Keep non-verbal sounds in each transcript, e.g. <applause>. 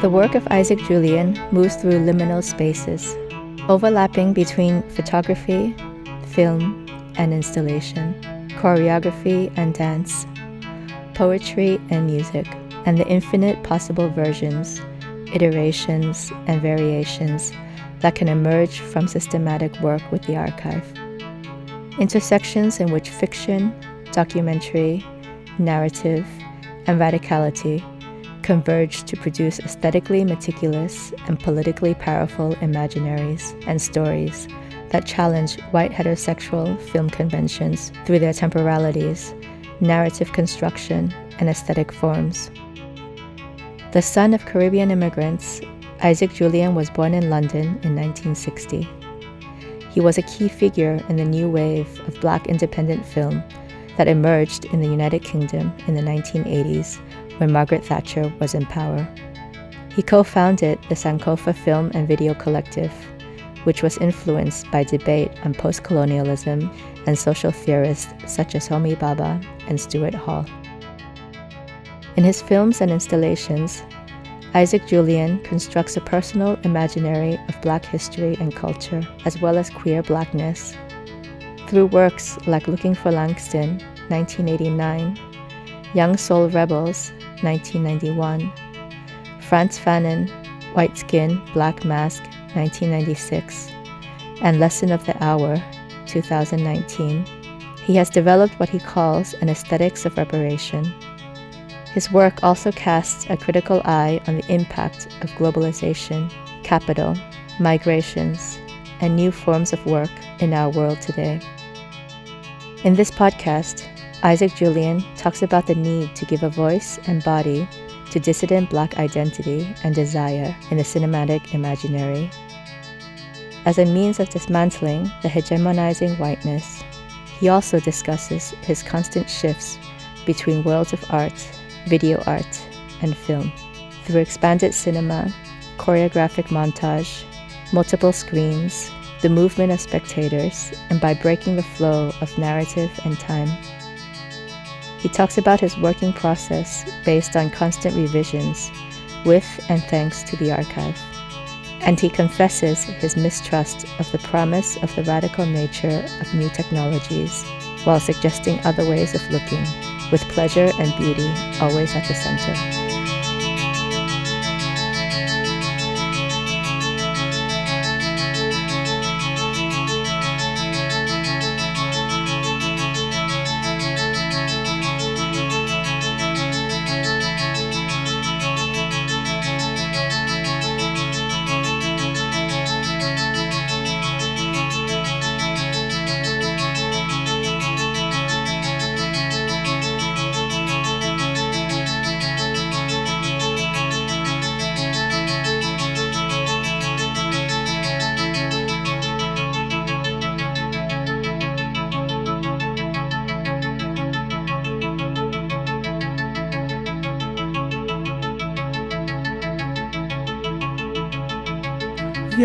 The work of Isaac Julien moves through liminal spaces, overlapping between photography, film, and installation, choreography and dance, poetry and music, and the infinite possible versions, iterations, and variations that can emerge from systematic work with the archive. Intersections in which fiction, documentary, narrative, and radicality converge to produce aesthetically meticulous and politically powerful imaginaries and stories that challenge white heterosexual film conventions through their temporalities, narrative construction, and aesthetic forms. The son of Caribbean immigrants, Isaac Julien was born in London in 1960. He was a key figure in the new wave of black independent film that emerged in the United Kingdom in the 1980s when Margaret Thatcher was in power. He co founded the Sankofa Film and Video Collective, which was influenced by debate on post colonialism and social theorists such as Homi Bhabha and Stuart Hall. In his films and installations, Isaac Julien constructs a personal imaginary of Black history and culture, as well as queer Blackness. Through works like Looking for Langston, 1989, Young Soul Rebels, 1991, Frantz Fanon, White Skin, Black Mask, 1996, and Lesson of the Hour, 2019, he has developed what he calls an aesthetics of reparation. His work also casts a critical eye on the impact of globalization, capital, migrations, and new forms of work in our world today. In this podcast, Isaac Julien talks about the need to give a voice and body to dissident Black identity and desire in the cinematic imaginary. As a means of dismantling the hegemonizing whiteness, he also discusses his constant shifts between worlds of art, video art, and film through expanded cinema, choreographic montage, multiple screens, the movement of spectators, and by breaking the flow of narrative and time. He talks about his working process based on constant revisions, with and thanks to the archive. And he confesses his mistrust of the promise of the radical nature of new technologies, while suggesting other ways of looking, with pleasure and beauty always at the center.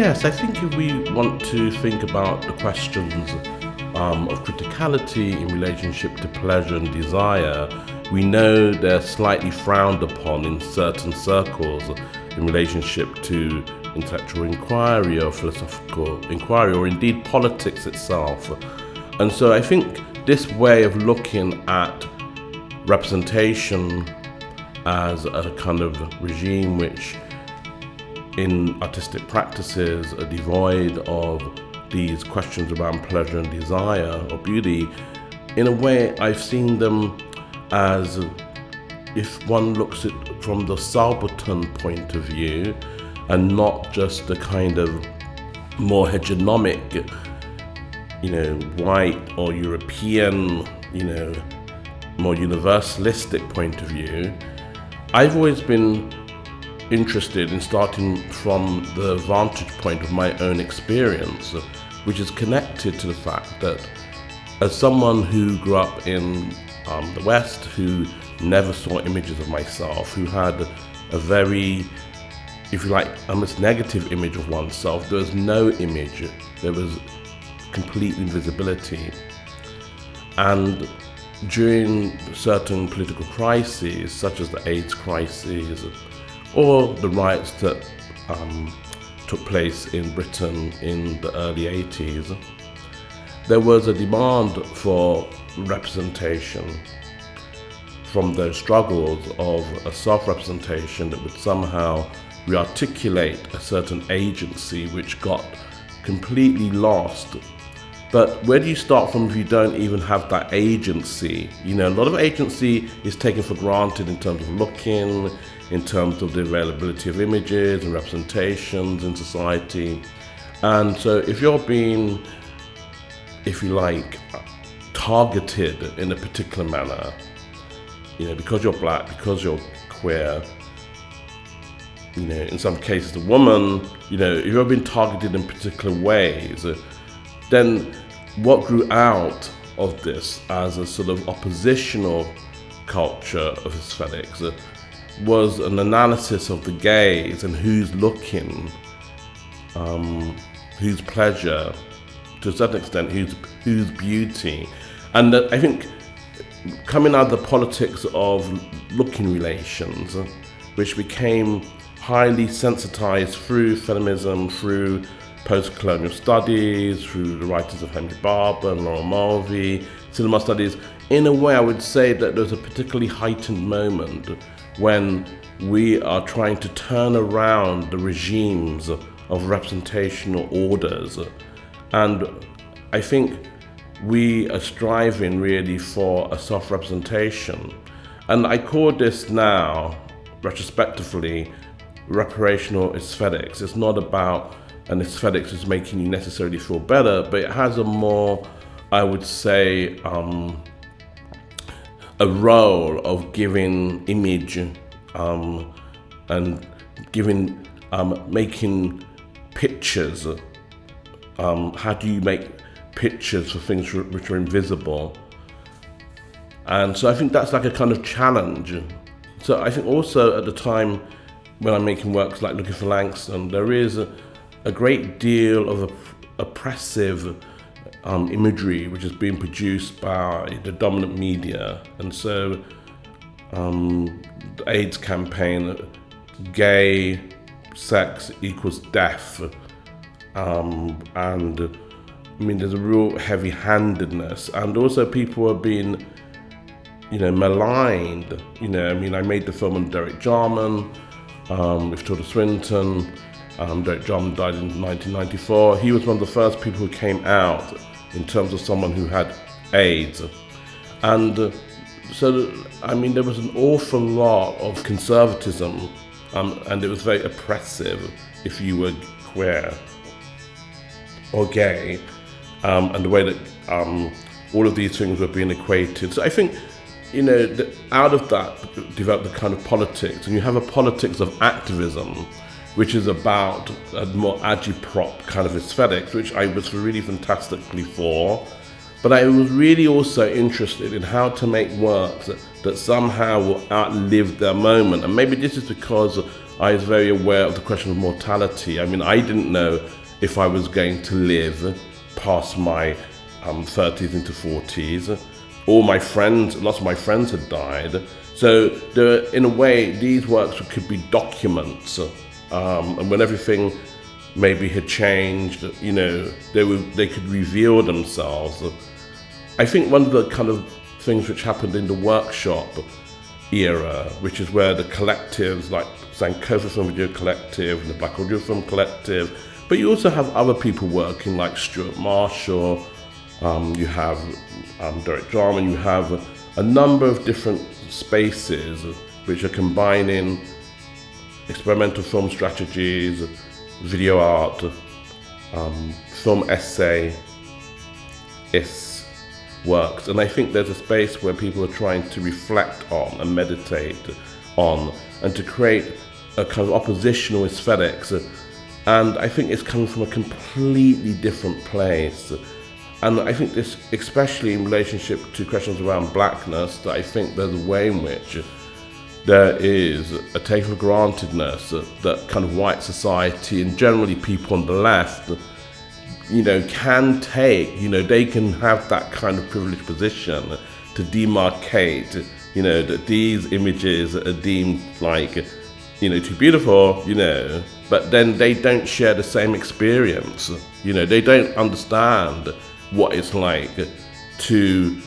Yes, I think if we want to think about the questions um, of criticality in relationship to pleasure and desire, we know they're slightly frowned upon in certain circles in relationship to intellectual inquiry or philosophical inquiry or indeed politics itself. And so I think this way of looking at representation as a kind of regime which in artistic practices are devoid of these questions around pleasure and desire or beauty, in a way, I've seen them as if one looks at from the subaltern point of view and not just the kind of more hegemonic, you know, white or European, you know, more universalistic point of view. I've always been interested in starting from the vantage point of my own experience, which is connected to the fact that as someone who grew up in um, the West, who never saw images of myself, who had a very, if you like, almost negative image of oneself, there was no image, there was complete invisibility. And during certain political crises, such as the AIDS crisis, or the riots that um, took place in Britain in the early 80s, there was a demand for representation from those struggles of a self representation that would somehow rearticulate a certain agency which got completely lost. But where do you start from if you don't even have that agency? You know, a lot of agency is taken for granted in terms of looking, in terms of the availability of images and representations in society. And so if you're being, if you like, targeted in a particular manner, you know, because you're black, because you're queer, you know, in some cases, a woman, you know, if you've been targeted in particular ways, uh, then what grew out of this as a sort of oppositional culture of aesthetics was an analysis of the gaze and who's looking, um, whose pleasure, to a certain extent, whose whose beauty, and uh, I think coming out of the politics of looking relations, which became highly sensitized through feminism, through post-colonial studies, through the writers of Henry Barber and Laura Mulvey, cinema studies. In a way, I would say that there's a particularly heightened moment when we are trying to turn around the regimes of representational orders. And I think we are striving really for a self representation. And I call this now, retrospectively, reparational aesthetics. It's not about an aesthetics that's making you necessarily feel better, but it has a more, I would say, um, a role of giving image um, and giving, um, making pictures. Um, how do you make pictures for things which are invisible? And so I think that's like a kind of challenge. So I think also at the time when I'm making works like Looking for Langston, there is a, a great deal of oppressive um, imagery which is being produced by the dominant media. And so um, the AIDS campaign, gay sex equals death. Um, and I mean, there's a real heavy handedness. And also, people are being, you know, maligned. You know, I mean, I made the film on Derek Jarman um, with Tilda Swinton. Um, Derek Jarman died in 1994. He was one of the first people who came out in terms of someone who had AIDS. And uh, so, I mean, there was an awful lot of conservatism, um, and it was very oppressive if you were queer or gay, um, and the way that um, all of these things were being equated. So I think you know, out of that developed the kind of politics, and you have a politics of activism, which is about a more agitprop kind of aesthetics, which I was really fantastically for. But I was really also interested in how to make works that, that somehow will outlive their moment. And maybe this is because I was very aware of the question of mortality. I mean, I didn't know if I was going to live past my um, 30s into 40s all my friends, lots of my friends had died. So there, in a way, these works could be documents, um, and when everything maybe had changed, you know, they would they could reveal themselves. I think one of the kind of things which happened in the workshop era, which is where the collectives like Sankofa Film Video Collective and the Black Audio Film Collective, but you also have other people working like Stuart Marshall, um, you have um, Derek Jarman, you have a number of different spaces which are combining experimental film strategies, video art, um, film essay, is works. And I think there's a space where people are trying to reflect on and meditate on and to create a kind of oppositional aesthetics. And I think it's coming from a completely different place. And I think this, especially in relationship to questions around blackness, that I think there's a way in which there is a take for grantedness that, that kind of white society and generally people on the left, you know, can take. You know, they can have that kind of privileged position to demarcate, you know, that these images are deemed like, you you know, too beautiful, you know, but then they don't share the same experience. You know, they don't understand what it's like to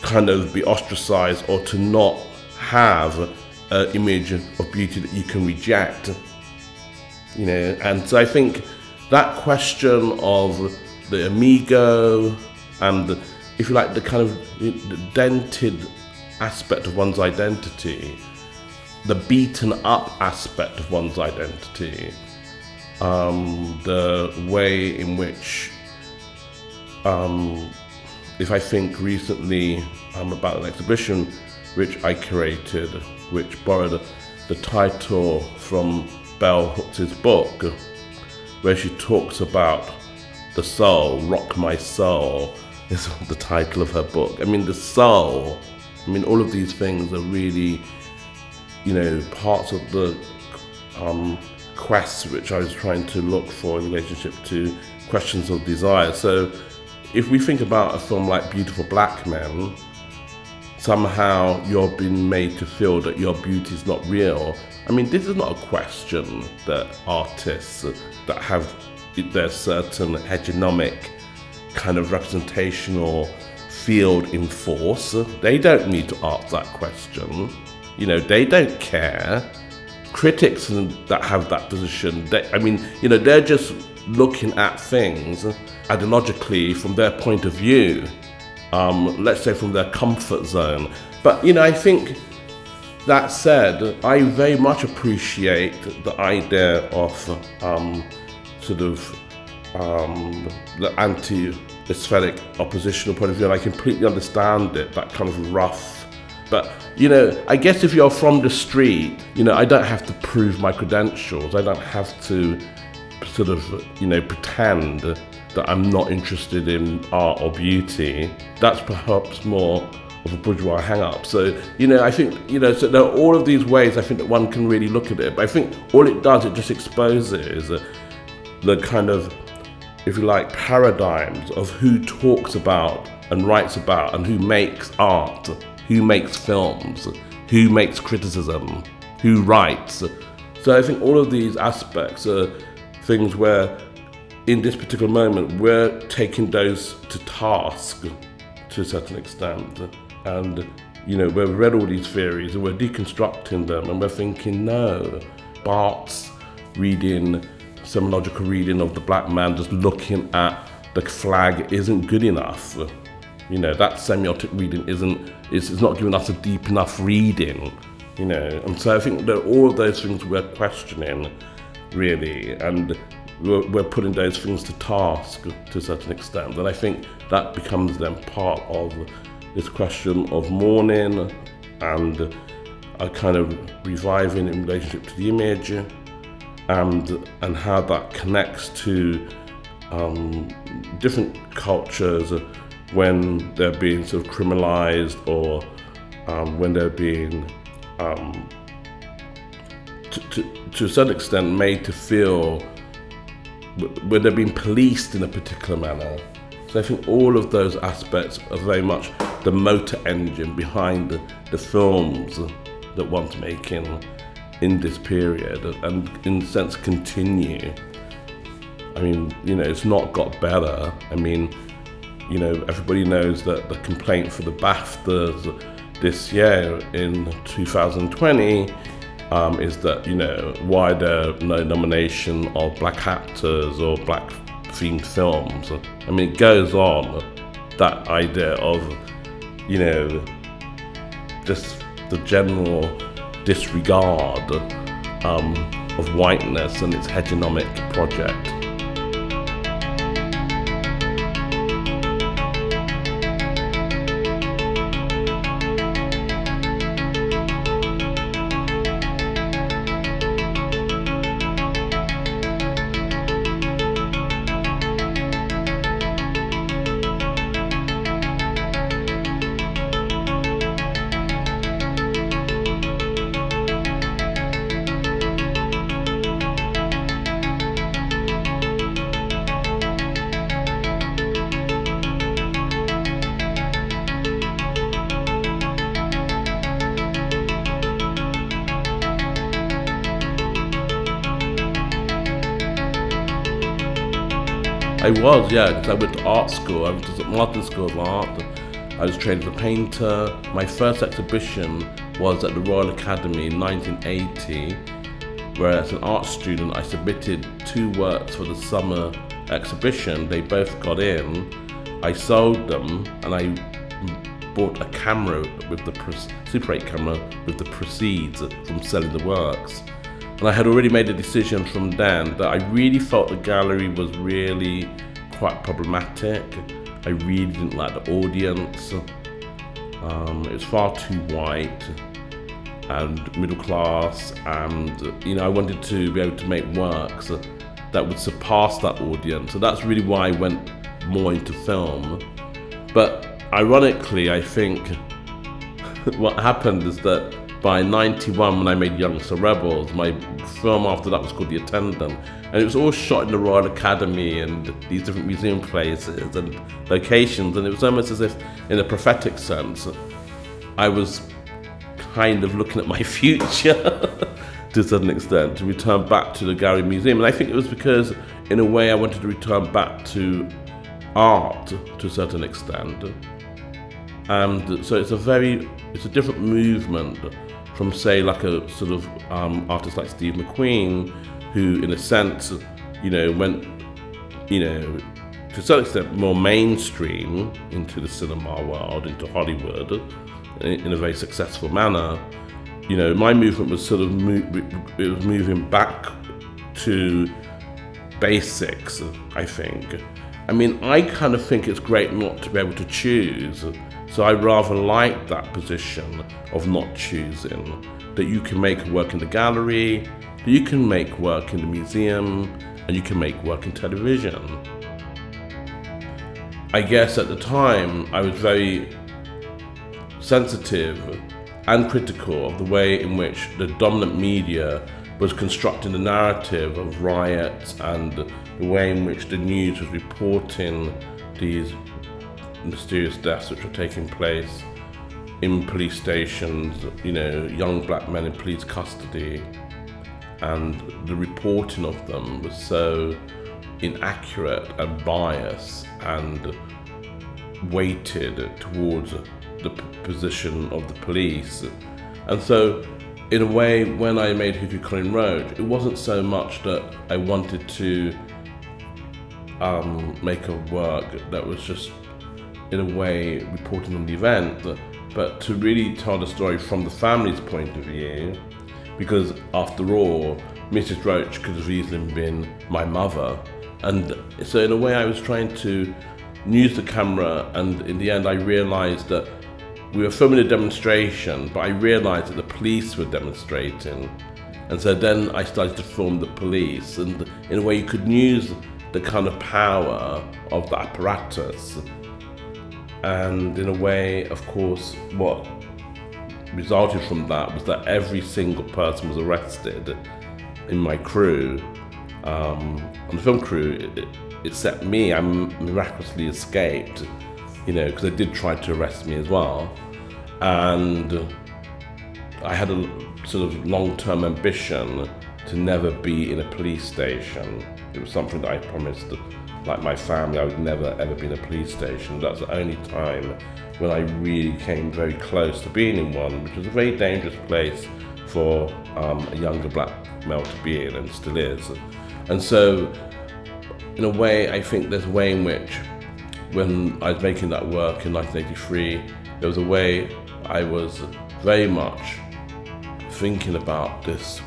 kind of be ostracized or to not have an image of beauty that you can reject. You know, and so I think that question of the amigo and the, if you like the kind of dented aspect of one's identity the beaten up aspect of one's identity, um, the way in which, um, if I think recently um, about an exhibition which I curated, which borrowed the title from Bell Hooks' book, where she talks about the soul, Rock My Soul, <laughs> is the title of her book. I mean, the soul, I mean, all of these things are really you know, parts of the um, quests which I was trying to look for in relationship to questions of desire. So, if we think about a film like Beautiful Black Men, somehow you're being made to feel that your beauty is not real. I mean, this is not a question that artists that have their certain hegemonic kind of representational field in force, they don't need to ask that question. You know, they don't care. Critics that have that position, they, I mean, you know, they're just looking at things ideologically from their point of view, um, let's say from their comfort zone. But, you know, I think that said, I very much appreciate the idea of um, sort of um, the anti aesthetic oppositional point of view, and I completely understand it, that kind of rough but, you know, I guess if you're from the street, you know, I don't have to prove my credentials. I don't have to sort of, you know, pretend that I'm not interested in art or beauty. That's perhaps more of a bourgeois hang up. So, you know, I think, you know, so there are all of these ways I think that one can really look at it. But I think all it does, it just exposes the kind of, if you like, paradigms of who talks about and writes about and who makes art who makes films, who makes criticism, who writes. So I think all of these aspects are things where, in this particular moment, we're taking those to task to a certain extent. And, you know, we've read all these theories and we're deconstructing them and we're thinking, no, Barthes's reading, semiological reading of the black man, just looking at the flag isn't good enough. You know, that semiotic reading isn't, it's, it's not giving us a deep enough reading, you know. And so I think that all of those things we're questioning, really, and we're, we're putting those things to task to a certain extent. And I think that becomes then part of this question of mourning and a kind of reviving in relationship to the image and and how that connects to um, different cultures when they're being sort of criminalized or um, when they're being, um, to, to, to a certain extent, made to feel when they're being policed in a particular manner. So I think all of those aspects are very much the motor engine behind the, the films that one's making in this period and in a sense continue. I mean, you know, it's not got better. I mean, you know, everybody knows that the complaint for the BAFTAs this year in 2020 um, is that, you know, no nomination of black actors or black themed films. I mean, it goes on that idea of, you know, just the general disregard um, of whiteness and its hegemonic project. Was, yeah, because I went to art school. I went to Martin School of Art. I was trained as a painter. My first exhibition was at the Royal Academy in 1980, where as an art student I submitted two works for the summer exhibition. They both got in. I sold them and I bought a camera with the Super 8 camera with the proceeds from selling the works. And I had already made a decision from then that I really felt the gallery was really quite problematic. I really didn't like the audience. Um, it was far too white and middle class, and you know I wanted to be able to make works that would surpass that audience. So that's really why I went more into film. But ironically, I think <laughs> what happened is that by 91 when I made Young Soul Rebels. My film after that was called The Attendant. And it was all shot in the Royal Academy and these different museum places and locations. And it was almost as if, in a prophetic sense, I was kind of looking at my <laughs> future to a certain extent to return back to the Gallery Museum. And I think it was because, in a way, I wanted to return back to art to a certain extent. And so it's a very, it's a different movement from say like a sort of um, artist like Steve McQueen, who in a sense, you know, went, you know, to some extent more mainstream into the cinema world, into Hollywood, in a very successful manner. You know, my movement was sort of it was moving back to basics. I think. I mean, I kind of think it's great not to be able to choose so I rather like that position of not choosing. That you can make work in the gallery, that you can make work in the museum, and you can make work in television. I guess at the time I was very sensitive and critical of the way in which the dominant media was constructing the narrative of riots and the way in which the news was reporting these mysterious deaths which were taking place in police stations, you know, young black men in police custody, and the reporting of them was so inaccurate and biased and weighted towards the position of the police. And so, in a way, when I made Killed Colin Roach, it wasn't so much that I wanted to um, make a work that was just in a way, reporting on the event, but to really tell the story from the family's point of view, because after all, Mrs. Roach could have easily been my mother. And so, in a way, I was trying to use the camera, and in the end, I realized that we were filming a demonstration, but I realized that the police were demonstrating. And so then I started to film the police, and in a way, you could use the kind of power of the apparatus and in a way, of course, what resulted from that was that every single person was arrested in my crew. Um, on the film crew, it, except me, I miraculously escaped, you know, because they did try to arrest me as well. And I had a sort of long term ambition to never be in a police station. It was something that I promised like my family, I would never ever be in a police station. That's the only time when I really came very close to being in one, which was a very dangerous place for um, a younger black male to be in, and still is. And so, in a way, I think there's a way in which, when I was making that work in 1983, there was a way I was very much thinking about this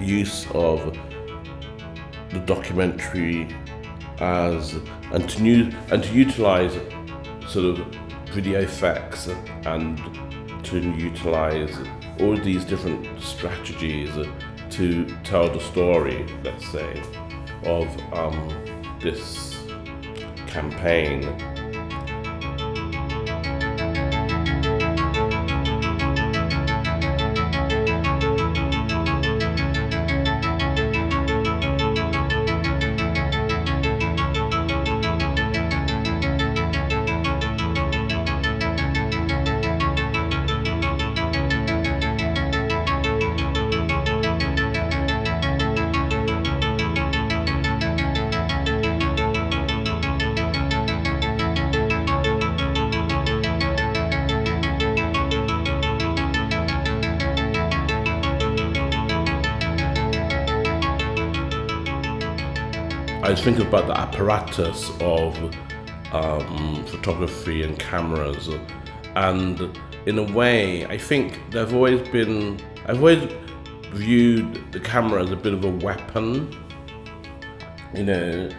use of the documentary as and to new and to utilize sort of video effects and to utilize all these different strategies to tell the story, let's say, of um, this campaign Thinking about the apparatus of um, photography and cameras, and in a way, I think they've always been. I've always viewed the camera as a bit of a weapon, you know,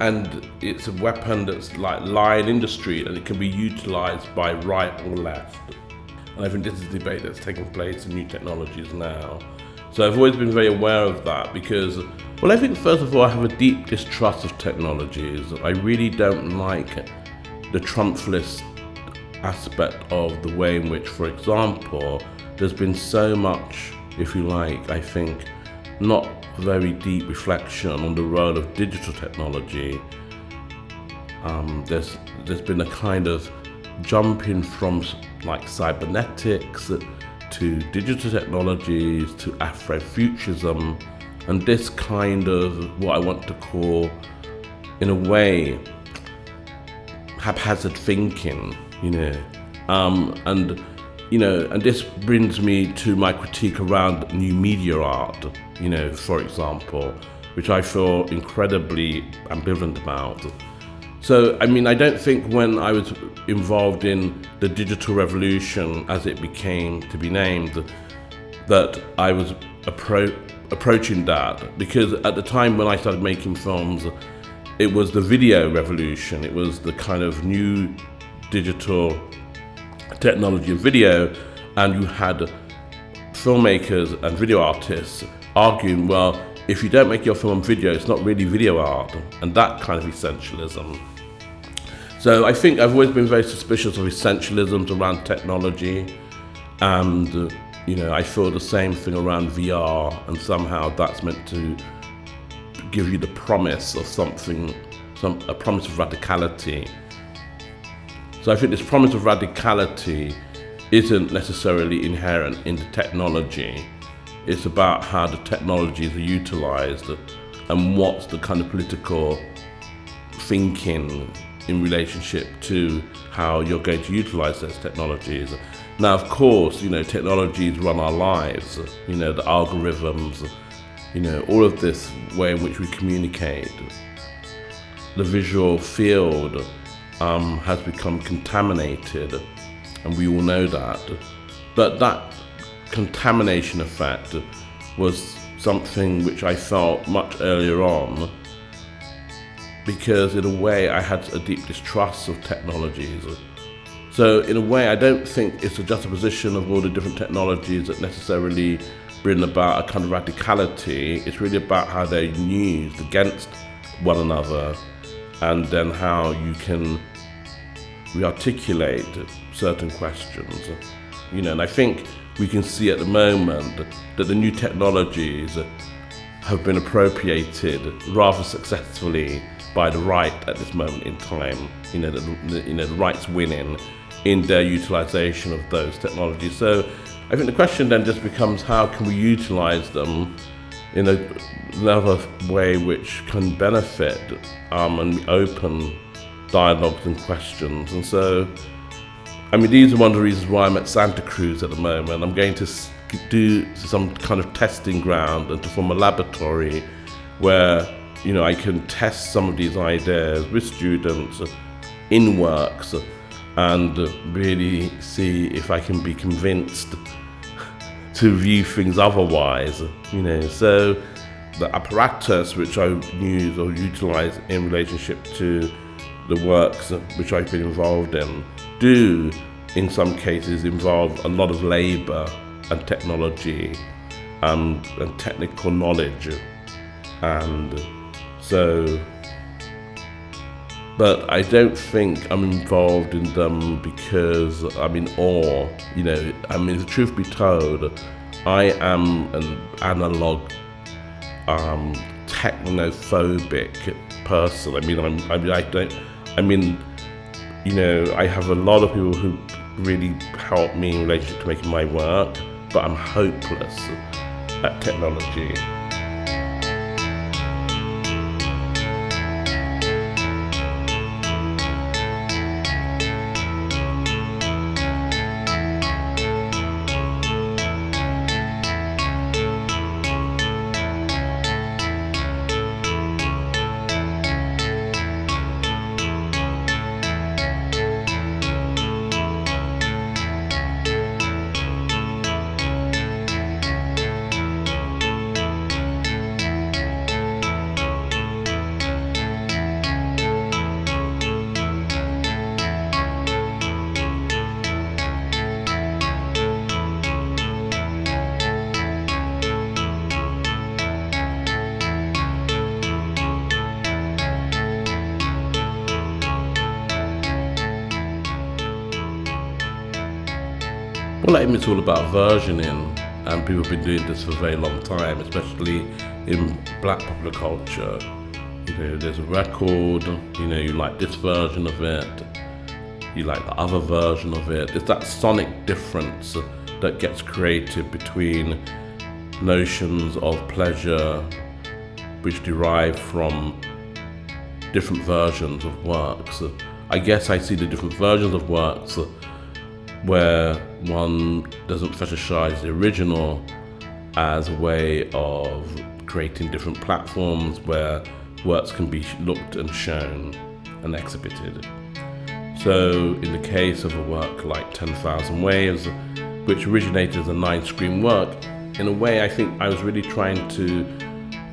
and it's a weapon that's like lying in the street and it can be utilized by right or left. And I think this is a debate that's taking place in new technologies now. So I've always been very aware of that because, well, I think first of all, I have a deep distrust of technologies. I really don't like the Trumpfless aspect of the way in which, for example, there's been so much, if you like, I think, not very deep reflection on the role of digital technology. Um, there's there's been a kind of jumping from like cybernetics to digital technologies to Afrofuturism, and this kind of what I want to call, in a way, haphazard thinking, you know, um, and you know, and this brings me to my critique around new media art, you know, for example, which I feel incredibly ambivalent about. So, I mean, I don't think when I was involved in the digital revolution, as it became to be named, that I was appro- approaching that because at the time when I started making films, it was the video revolution. It was the kind of new digital technology of video, and you had filmmakers and video artists arguing, well, if you don't make your film on video, it's not really video art, and that kind of essentialism. So I think I've always been very suspicious of essentialisms around technology, and you know I feel the same thing around VR, and somehow that's meant to give you the promise of something, some a promise of radicality. So I think this promise of radicality isn't necessarily inherent in the technology. It's about how the technologies are utilized and what's the kind of political thinking in relationship to how you're going to utilize those technologies. Now, of course, you know, technologies run our lives, you know, the algorithms, you know, all of this way in which we communicate. The visual field um, has become contaminated, and we all know that. But that contamination effect was something which I felt much earlier on because in a way I had a deep distrust of technologies. So in a way I don't think it's a juxtaposition of all the different technologies that necessarily bring about a kind of radicality. It's really about how they're used against one another and then how you can rearticulate certain questions. You know, and I think we can see at the moment that the new technologies have been appropriated rather successfully by the right at this moment in time. You know, the, you know, the right's winning in their utilization of those technologies. So I think the question then just becomes how can we utilize them in a, another way which can benefit um, and open dialogues and questions. And so, I mean, these are one of the reasons why I'm at Santa Cruz at the moment. I'm going to do some kind of testing ground and to form a laboratory where you know, I can test some of these ideas with students in works and really see if I can be convinced to view things otherwise, you know. So the apparatus which I use or utilize in relationship to the works which I've been involved in do in some cases involve a lot of labor and technology and, and technical knowledge and so, but I don't think I'm involved in them because I'm in awe. You know, I mean, the truth be told, I am an analog, um, technophobic person. I mean, I'm, I mean, I don't. I mean, you know, I have a lot of people who really help me in relation to making my work, but I'm hopeless at technology. Well, I mean, it's all about versioning, and people have been doing this for a very long time, especially in black popular culture. You know, there's a record, you know, you like this version of it, you like the other version of it. It's that sonic difference that gets created between notions of pleasure which derive from different versions of works. I guess I see the different versions of works where one doesn't fetishize the original as a way of creating different platforms where works can be looked and shown and exhibited. So, in the case of a work like 10,000 Waves, which originated as a nine screen work, in a way, I think I was really trying to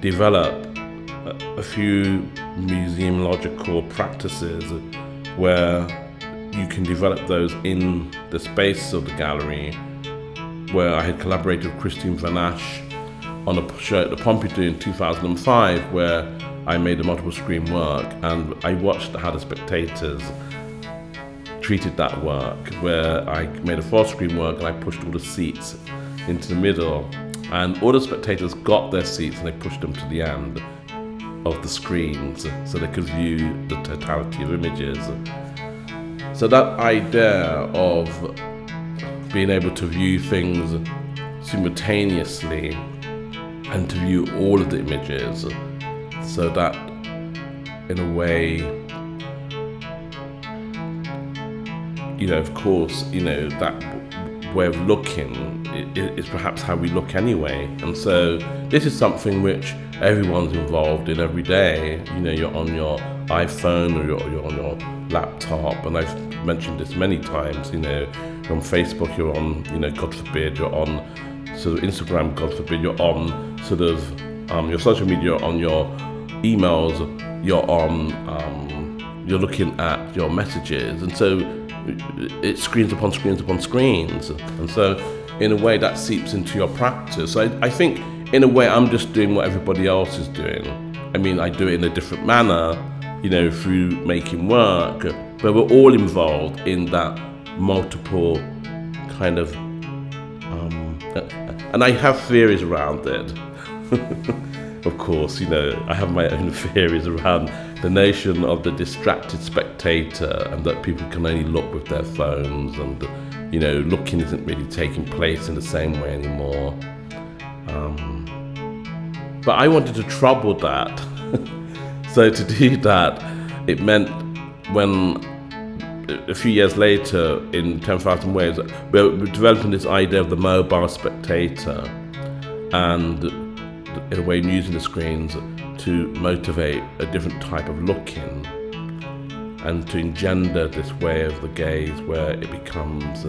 develop a, a few museumological practices where you can develop those in the space of the gallery, where I had collaborated with Christine Van Assche on a show at the Pompidou in 2005, where I made a multiple screen work, and I watched how the spectators treated that work, where I made a four screen work and I pushed all the seats into the middle, and all the spectators got their seats and they pushed them to the end of the screens so they could view the totality of images. So that idea of being able to view things simultaneously and to view all of the images so that in a way you know of course you know that way of looking is perhaps how we look anyway. And so this is something which everyone's involved in every day. You know you're on your iphone or you're, you're on your laptop and i've mentioned this many times. You know, on Facebook, you're on, you know, God forbid, you're on sort of Instagram, God forbid, you're on sort of um, your social media, on your emails, you're on, um, you're looking at your messages, and so it screens upon screens upon screens, and so in a way that seeps into your practice. I, I think in a way I'm just doing what everybody else is doing. I mean, I do it in a different manner, you know, through making work but we're all involved in that multiple kind of um, and I have theories around it. <laughs> of course, you know, I have my own <laughs> theories around the notion of the distracted spectator and that people can only look with their phones and, you know, looking isn't really taking place in the same way anymore. Um, but I wanted to trouble that. <laughs> so to do <laughs> that, it meant when a few years later in 10,000 Waves, we're developing this idea of the mobile spectator and in a way using the screens to motivate a different type of looking and to engender this way of the gaze where it becomes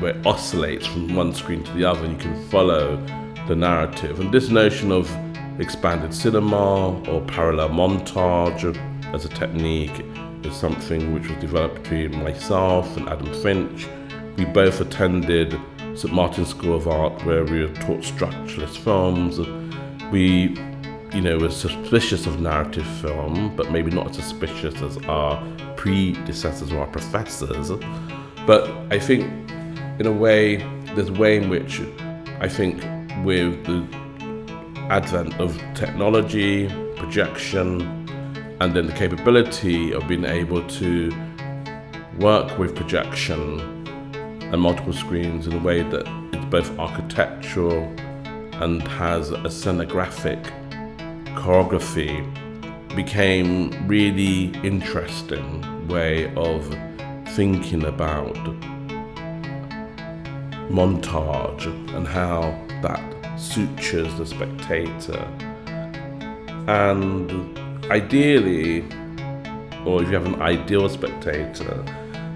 where it oscillates from one screen to the other and you can follow the narrative. And this notion of expanded cinema or parallel montage as a technique is something which was developed between myself and Adam Finch. We both attended St Martin's School of Art where we were taught structuralist films. We, you know, were suspicious of narrative film, but maybe not as suspicious as our predecessors or our professors. But I think, in a way, there's a way in which I think with the advent of technology, projection, and then the capability of being able to work with projection and multiple screens in a way that it's both architectural and has a scenographic choreography became really interesting way of thinking about montage and how that sutures the spectator and ideally, or if you have an ideal spectator,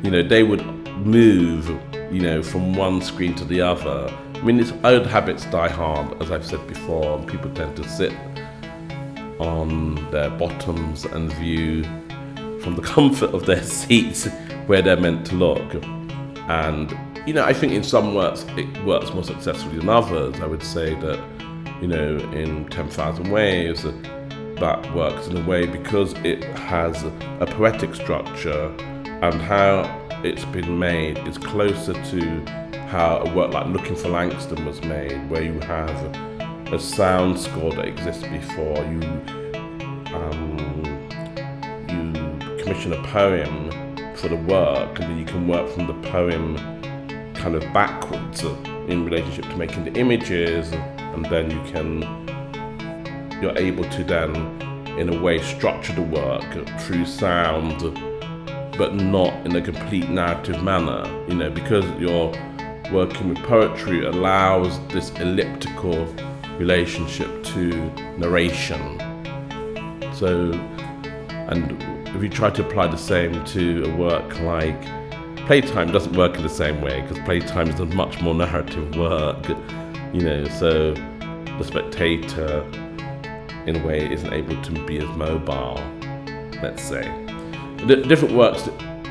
you know, they would move, you know, from one screen to the other. I mean, it's old habits die hard, as I've said before, and people tend to sit on their bottoms and view from the <laughs> comfort of their seats where they're meant to look. And, you know, I think in some works it works more successfully than others. I would say that, you know, in 10,000 Waves, that works in a way because it has a poetic structure and how it's been made is closer to how a work like Looking for Langston was made, where you have a sound score that exists before you um, you commission a poem for the work, and then you can work from the poem kind of backwards uh, in relationship to making the images, and then you can you're able to then in a way structure the work through sound but not in a complete narrative manner you know because you're working with poetry allows this elliptical relationship to narration. So and if you try to apply the same to a work like playtime doesn't work in the same way because playtime is a much more narrative work you know so the spectator in a way isn't able to be as mobile let's say. The different works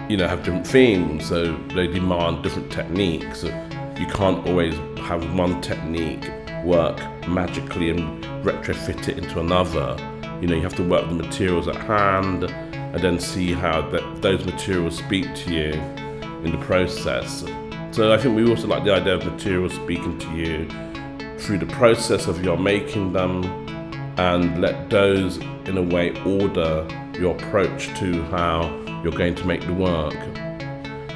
you know have different themes so they demand different techniques. You can't always have one technique work magically and retrofit it into another. You know you have to work with the materials at hand and then see how that those materials speak to you in the process. So i think we also like the idea of materials speaking to you through the process of your making them and let those in a way order your approach to how you're going to make the work.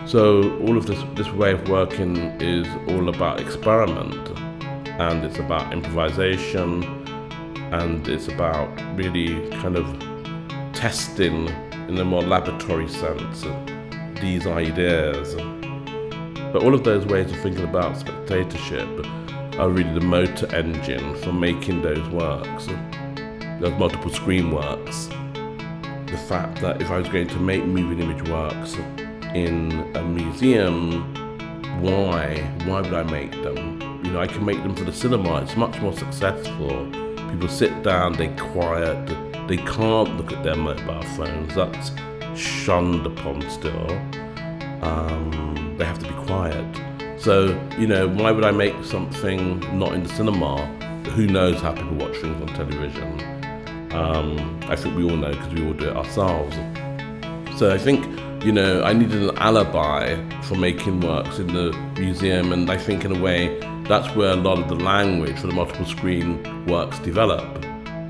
So all of this this way of working is all about experiment and it's about improvisation and it's about really kind of testing in a more laboratory sense these ideas but all of those ways of thinking about spectatorship are really the motor engine for making those works those multiple screen works the fact that if I was going to make moving image works in a museum, why? Why would I make them? You know, I can make them for the cinema. It's much more successful. People sit down, they quiet, they can't look at their mobile phones. That's shunned upon still. Um, they have to be quiet. So, you know, why would I make something not in the cinema? Who knows how people watch things on television? Um, I think we all know because we all do it ourselves. So I think you know, I needed an alibi for making works in the museum, and I think in a way that's where a lot of the language for the multiple screen works develop.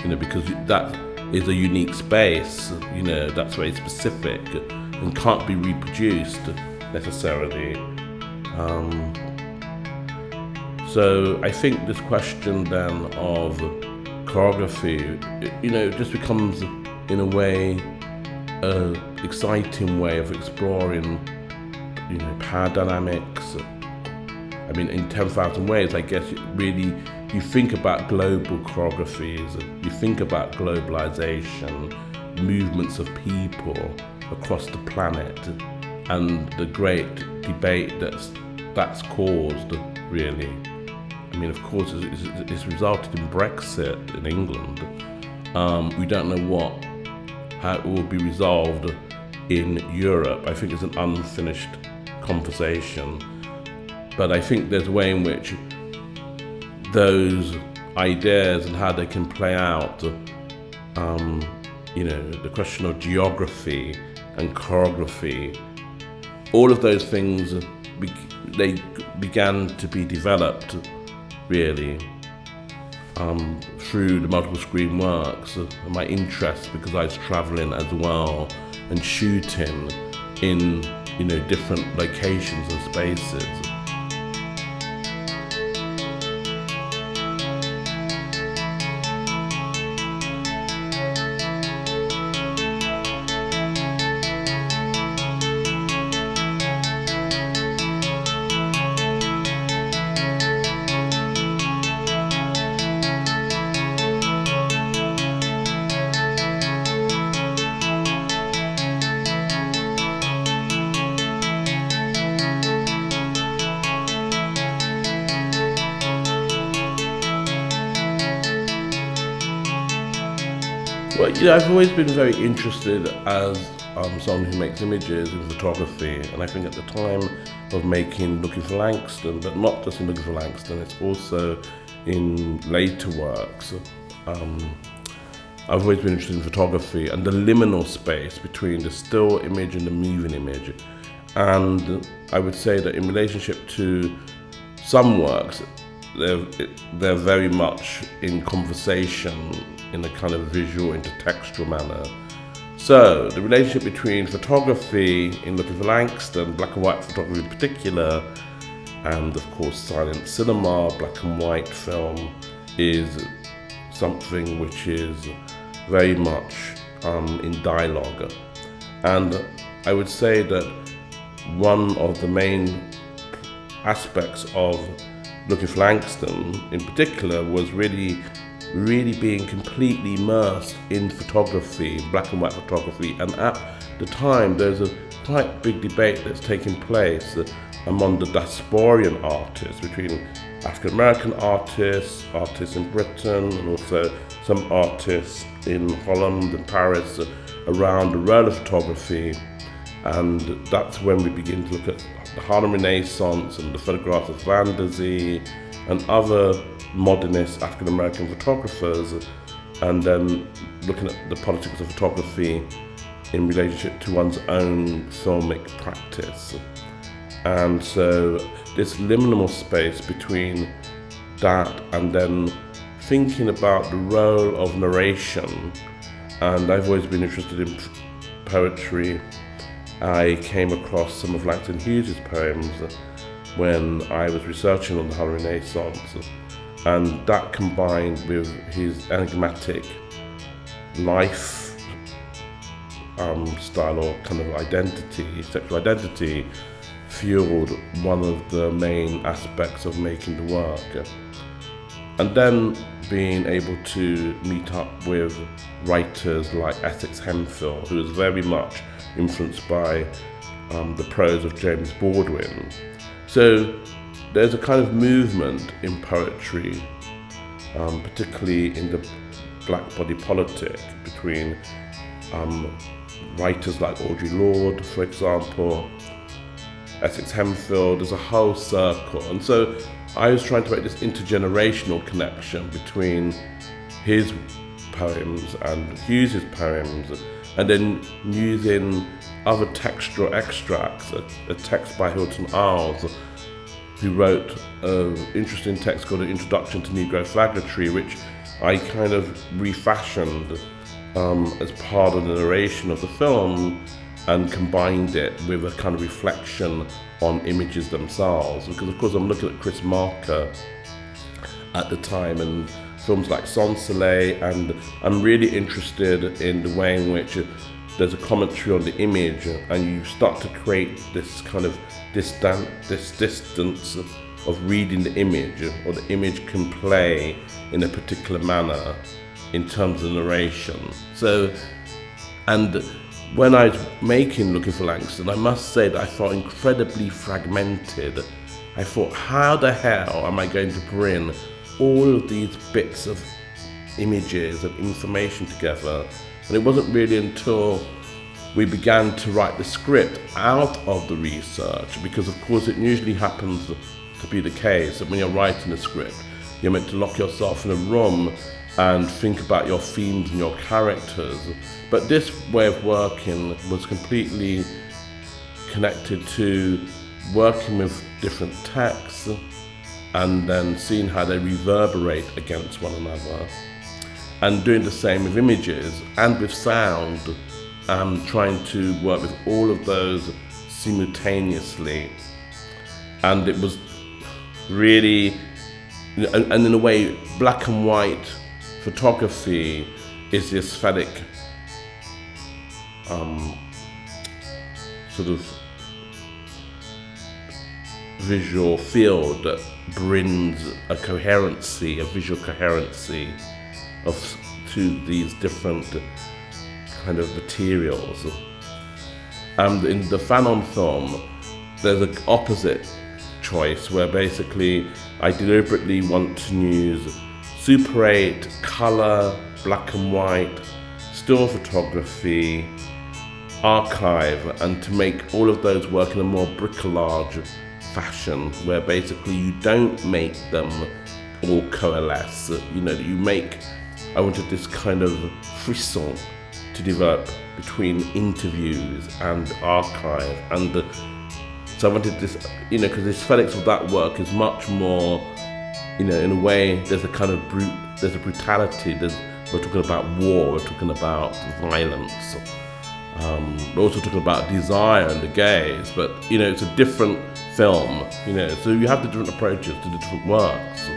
You know, because that is a unique space. You know, that's very specific and can't be reproduced necessarily. Um, so I think this question then of choreography, you know, just becomes in a way a exciting way of exploring, you know, power dynamics. I mean, in 10,000 Waves, I guess really you think about global choreographies, you think about globalization, movements of people across the planet, and the great debate that's, that's caused, really. I mean, of course, it's, it's resulted in Brexit in England. Um, we don't know what how it will be resolved in Europe. I think it's an unfinished conversation. But I think there's a way in which those ideas and how they can play out, um, you know, the question of geography and choreography, all of those things, they began to be developed really um, through the multiple screen works, my interest because I was traveling as well and shooting in you know different locations and spaces. Know, I've always been very interested as um, someone who makes images in photography, and I think at the time of making Looking for Langston, but not just in Looking for Langston, it's also in later works. Um, I've always been interested in photography and the liminal space between the still image and the moving image. And I would say that in relationship to some works, they're, they're very much in conversation in a kind of visual intertextual manner. So, the relationship between photography in Looking for Langston, black and white photography in particular, and of course silent cinema, black and white film, is something which is very much um, in dialogue. And I would say that one of the main aspects of Looking for Langston in particular was really really being completely immersed in photography, black and white photography. And at the time, there's a quite big debate that's taking place among the diasporian artists between African American artists, artists in Britain, and also some artists in Holland and Paris around the role of photography. And that's when we begin to look at the Harlem Renaissance and the photographs of Van der Zee and other modernist African American photographers, and then looking at the politics of photography in relationship to one's own filmic practice. And so, this liminal space between that and then thinking about the role of narration. And I've always been interested in poetry. I came across some of Langston Hughes' poems when I was researching on the Harlem Renaissance and that combined with his enigmatic life um, style or kind of identity, sexual identity, fueled one of the main aspects of making the work. And then being able to meet up with writers like Essex Hemphill, who was very much influenced by um, the prose of James Baldwin. So there's a kind of movement in poetry, um, particularly in the black body politic, between um, writers like Audre Lorde, for example, Essex Hemphill, there's a whole circle. And so I was trying to make this intergenerational connection between his poems and Hughes's poems, and then using other textual extracts, a, a text by Hilton Als who wrote an interesting text called An Introduction to Negro Flagletry, which I kind of refashioned um, as part of the narration of the film and combined it with a kind of reflection on images themselves. Because, of course, I'm looking at Chris Marker at the time and films like Sans Soleil, and I'm really interested in the way in which there's a commentary on the image, and you start to create this kind of distant, this distance of, of reading the image, or the image can play in a particular manner in terms of narration. So, and when I was making Looking for Langston, I must say that I felt incredibly fragmented. I thought, how the hell am I going to bring all of these bits of images and information together and it wasn't really until we began to write the script out of the research, because of course it usually happens to be the case that when you're writing a script, you're meant to lock yourself in a room and think about your themes and your characters. But this way of working was completely connected to working with different texts and then seeing how they reverberate against one another and doing the same with images and with sound, um, trying to work with all of those simultaneously. And it was really, and in a way, black and white photography is the aesthetic um, sort of visual field that brings a coherency, a visual coherency of to these different kind of materials. And in the Fanon film, there's an opposite choice where basically I deliberately want to use Super 8, color, black and white, still photography, archive, and to make all of those work in a more bricolage fashion where basically you don't make them all coalesce. You know, you make I wanted this kind of frisson to develop between interviews and archive and the So I wanted this, you know, because the aesthetics of that work is much more, you know, in a way, there's a kind of brute, there's a brutality. There's we're talking about war. We're talking about violence. Um, we're also talking about desire and the gaze. But you know, it's a different film. You know, so you have the different approaches to the different works.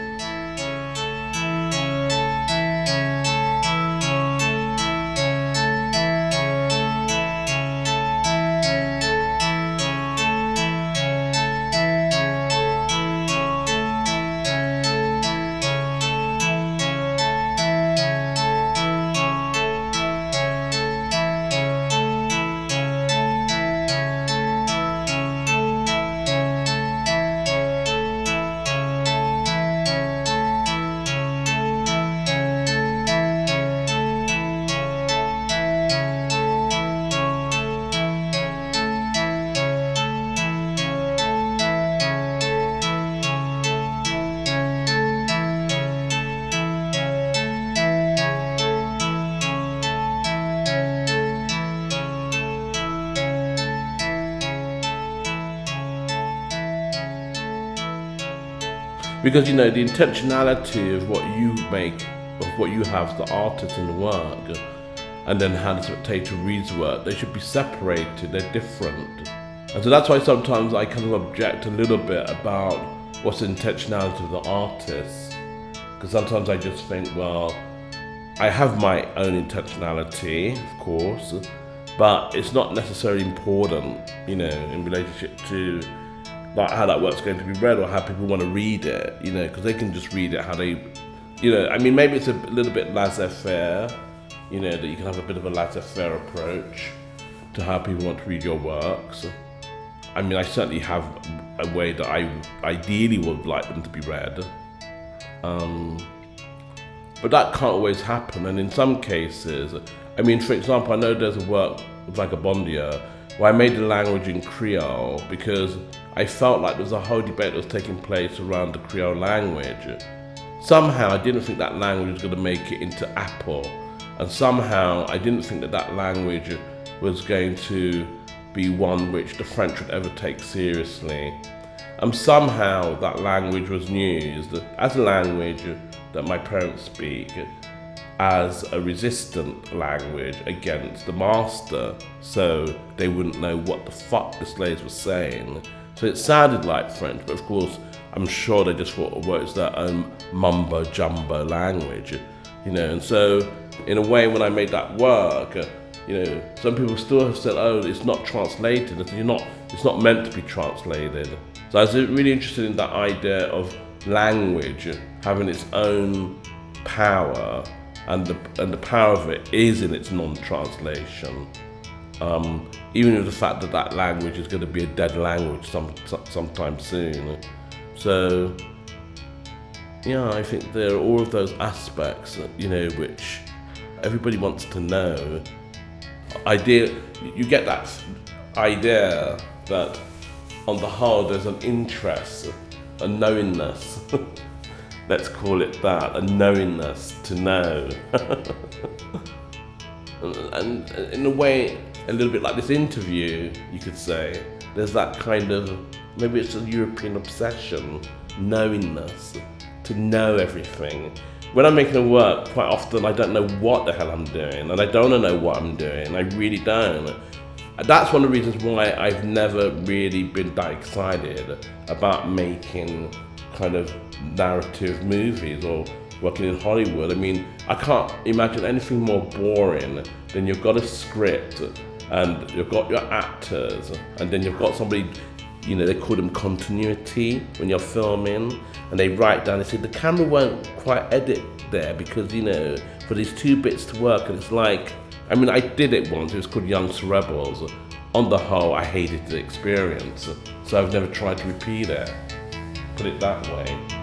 Because you know the intentionality of what you make of what you have the artist in the work and then how the spectator reads the work they should be separated they're different. And so that's why sometimes i kind of object a little bit about what's the intentionality of the artist. Because sometimes i just think well i have my own intentionality of course but it's not necessarily important you know in relationship to how that work's going to be read or how people want to read it, you know, because they can just read it how they, you know, I mean, maybe it's a little bit laissez faire, you know, that you can have a bit of a laissez faire approach to how people want to read your works. I mean, I certainly have a way that I ideally would like them to be read. Um, but that can't always happen, and in some cases, I mean, for example, I know there's a work like a Bondia where I made the language in Creole because I felt like there was a whole debate that was taking place around the Creole language. Somehow I didn't think that language was going to make it into Apple, and somehow I didn't think that that language was going to be one which the French would ever take seriously. And somehow that language was used as a language that my parents speak as a resistant language against the master, so they wouldn't know what the fuck the slaves were saying. So it sounded like French, but of course, I'm sure they just thought, well, it's their own mumbo jumbo language, you know. And so, in a way, when I made that work, uh, you know, some people still have said, oh, it's not translated. You're not, it's not meant to be translated. So I was really interested in that idea of language having its own power, and the, and the power of it is in its non-translation um, even with the fact that that language is going to be a dead language some, sometime soon. So, yeah, I think there are all of those aspects, you know, which everybody wants to know. Idea, you get that idea that on the whole there's an interest, a knowingness. <laughs> Let's call it that, a knowingness to know. <laughs> and in a way, a little bit like this interview, you could say. There's that kind of maybe it's a European obsession, knowingness, to know everything. When I'm making a work, quite often I don't know what the hell I'm doing, and I don't know what I'm doing. I really don't. That's one of the reasons why I've never really been that excited about making kind of narrative movies or working in Hollywood. I mean, I can't imagine anything more boring than you've got a script and you've got your actors, and then you've got somebody, you know, they call them continuity when you're filming, and they write down, they say the camera won't quite edit there because, you know, for these two bits to work, and it's like, I mean, I did it once, it was called Young Soul Rebels. On the whole, I hated the experience, so I've never tried to repeat it. Put it that way.